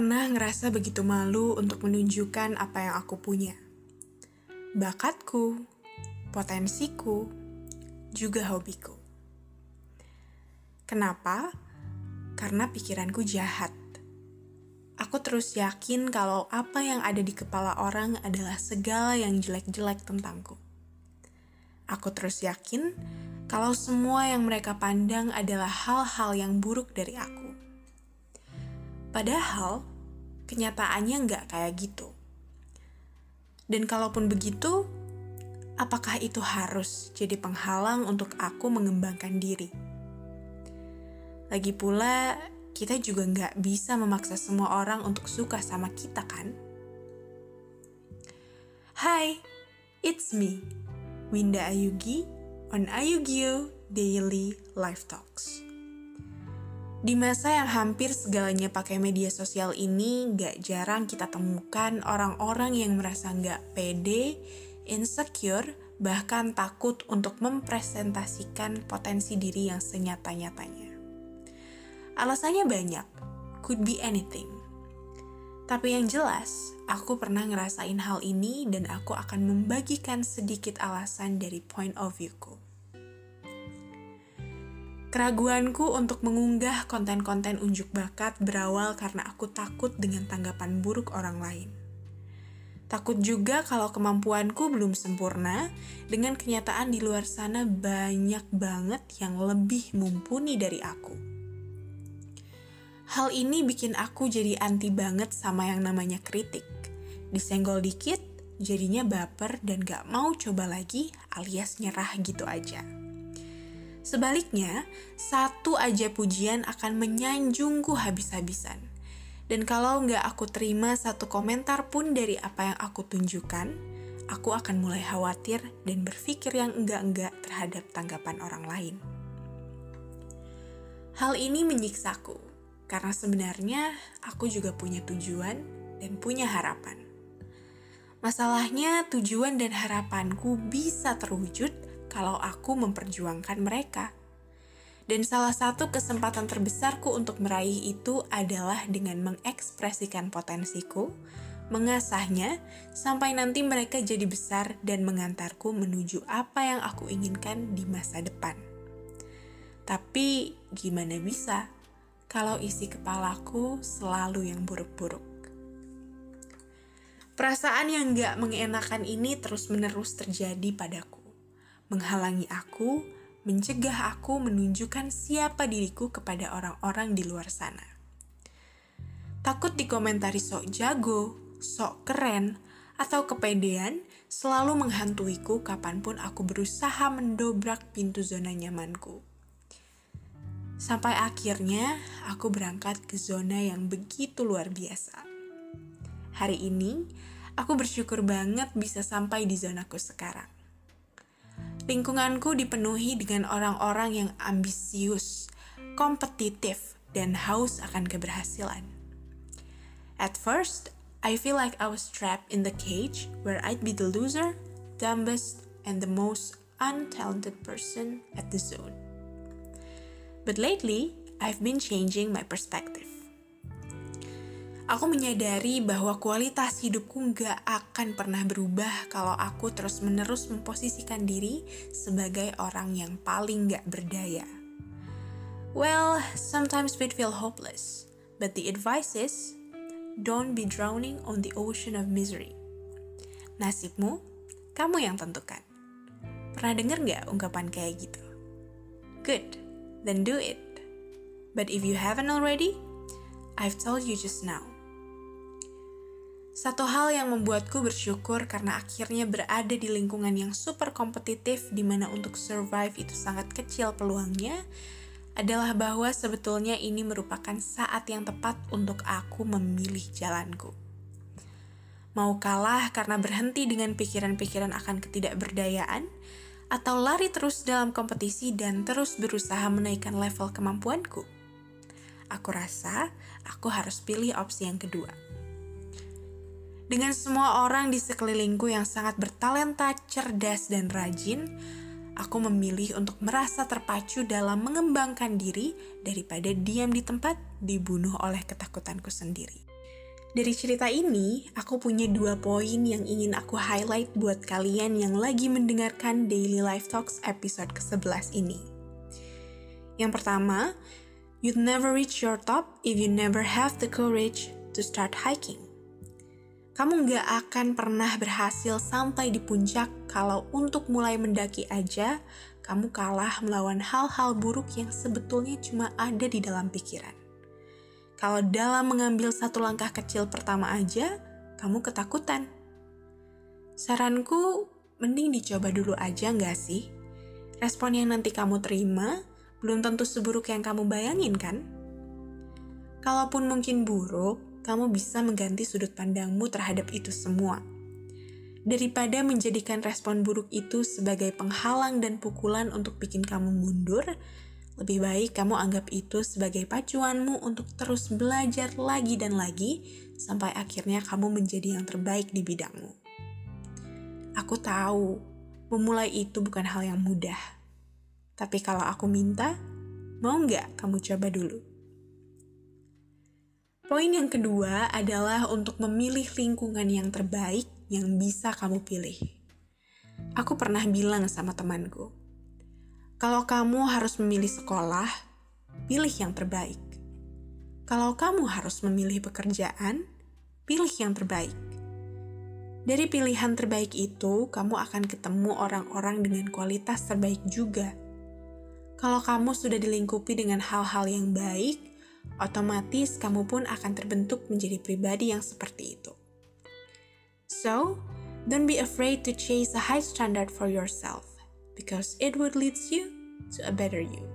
pernah ngerasa begitu malu untuk menunjukkan apa yang aku punya. Bakatku, potensiku, juga hobiku. Kenapa? Karena pikiranku jahat. Aku terus yakin kalau apa yang ada di kepala orang adalah segala yang jelek-jelek tentangku. Aku terus yakin kalau semua yang mereka pandang adalah hal-hal yang buruk dari aku. Padahal, kenyataannya nggak kayak gitu. Dan kalaupun begitu, apakah itu harus jadi penghalang untuk aku mengembangkan diri? Lagi pula, kita juga nggak bisa memaksa semua orang untuk suka sama kita kan? Hai, it's me, Winda Ayugi on Ayugio Daily Life Talks. Di masa yang hampir segalanya pakai media sosial ini, gak jarang kita temukan orang-orang yang merasa gak pede, insecure, bahkan takut untuk mempresentasikan potensi diri yang senyata-nyatanya. Alasannya banyak, could be anything. Tapi yang jelas, aku pernah ngerasain hal ini dan aku akan membagikan sedikit alasan dari point of view-ku. Keraguanku untuk mengunggah konten-konten unjuk bakat berawal karena aku takut dengan tanggapan buruk orang lain. Takut juga kalau kemampuanku belum sempurna, dengan kenyataan di luar sana banyak banget yang lebih mumpuni dari aku. Hal ini bikin aku jadi anti banget sama yang namanya kritik. Disenggol dikit, jadinya baper dan gak mau coba lagi alias nyerah gitu aja. Sebaliknya, satu aja pujian akan menyanjungku habis-habisan. Dan kalau nggak aku terima satu komentar pun dari apa yang aku tunjukkan, aku akan mulai khawatir dan berpikir yang enggak-enggak terhadap tanggapan orang lain. Hal ini menyiksaku, karena sebenarnya aku juga punya tujuan dan punya harapan. Masalahnya, tujuan dan harapanku bisa terwujud kalau aku memperjuangkan mereka. Dan salah satu kesempatan terbesarku untuk meraih itu adalah dengan mengekspresikan potensiku, mengasahnya, sampai nanti mereka jadi besar dan mengantarku menuju apa yang aku inginkan di masa depan. Tapi gimana bisa kalau isi kepalaku selalu yang buruk-buruk. Perasaan yang gak mengenakan ini terus-menerus terjadi padaku, menghalangi aku, mencegah aku menunjukkan siapa diriku kepada orang-orang di luar sana. Takut dikomentari sok jago, sok keren, atau kepedean selalu menghantuiku kapan pun aku berusaha mendobrak pintu zona nyamanku. Sampai akhirnya aku berangkat ke zona yang begitu luar biasa. Hari ini, aku bersyukur banget bisa sampai di zonaku sekarang. Lingkunganku dipenuhi dengan orang-orang yang ambisius, kompetitif, dan haus akan keberhasilan. At first, I feel like I was trapped in the cage where I'd be the loser, dumbest, and the most untalented person at the zone. But lately, I've been changing my perspective. Aku menyadari bahwa kualitas hidupku nggak akan pernah berubah kalau aku terus-menerus memposisikan diri sebagai orang yang paling nggak berdaya. Well, sometimes we feel hopeless, but the advice is, don't be drowning on the ocean of misery. Nasibmu, kamu yang tentukan. Pernah dengar nggak ungkapan kayak gitu? Good then do it. But if you haven't already, I've told you just now. Satu hal yang membuatku bersyukur karena akhirnya berada di lingkungan yang super kompetitif di mana untuk survive itu sangat kecil peluangnya adalah bahwa sebetulnya ini merupakan saat yang tepat untuk aku memilih jalanku. Mau kalah karena berhenti dengan pikiran-pikiran akan ketidakberdayaan, atau lari terus dalam kompetisi dan terus berusaha menaikkan level kemampuanku? Aku rasa aku harus pilih opsi yang kedua. Dengan semua orang di sekelilingku yang sangat bertalenta, cerdas, dan rajin, aku memilih untuk merasa terpacu dalam mengembangkan diri daripada diam di tempat dibunuh oleh ketakutanku sendiri. Dari cerita ini, aku punya dua poin yang ingin aku highlight buat kalian yang lagi mendengarkan Daily Life Talks episode ke-11 ini. Yang pertama, you'd never reach your top if you never have the courage to start hiking. Kamu nggak akan pernah berhasil sampai di puncak kalau untuk mulai mendaki aja, kamu kalah melawan hal-hal buruk yang sebetulnya cuma ada di dalam pikiran. Kalau dalam mengambil satu langkah kecil pertama aja, kamu ketakutan. Saranku, mending dicoba dulu aja nggak sih? Respon yang nanti kamu terima belum tentu seburuk yang kamu bayangin kan? Kalaupun mungkin buruk, kamu bisa mengganti sudut pandangmu terhadap itu semua. Daripada menjadikan respon buruk itu sebagai penghalang dan pukulan untuk bikin kamu mundur, lebih baik kamu anggap itu sebagai pacuanmu untuk terus belajar lagi dan lagi sampai akhirnya kamu menjadi yang terbaik di bidangmu. Aku tahu, memulai itu bukan hal yang mudah. Tapi kalau aku minta, mau nggak kamu coba dulu? Poin yang kedua adalah untuk memilih lingkungan yang terbaik yang bisa kamu pilih. Aku pernah bilang sama temanku, kalau kamu harus memilih sekolah, pilih yang terbaik. Kalau kamu harus memilih pekerjaan, pilih yang terbaik. Dari pilihan terbaik itu, kamu akan ketemu orang-orang dengan kualitas terbaik juga. Kalau kamu sudah dilingkupi dengan hal-hal yang baik, otomatis kamu pun akan terbentuk menjadi pribadi yang seperti itu. So, don't be afraid to chase a high standard for yourself because it would lead you to a better you.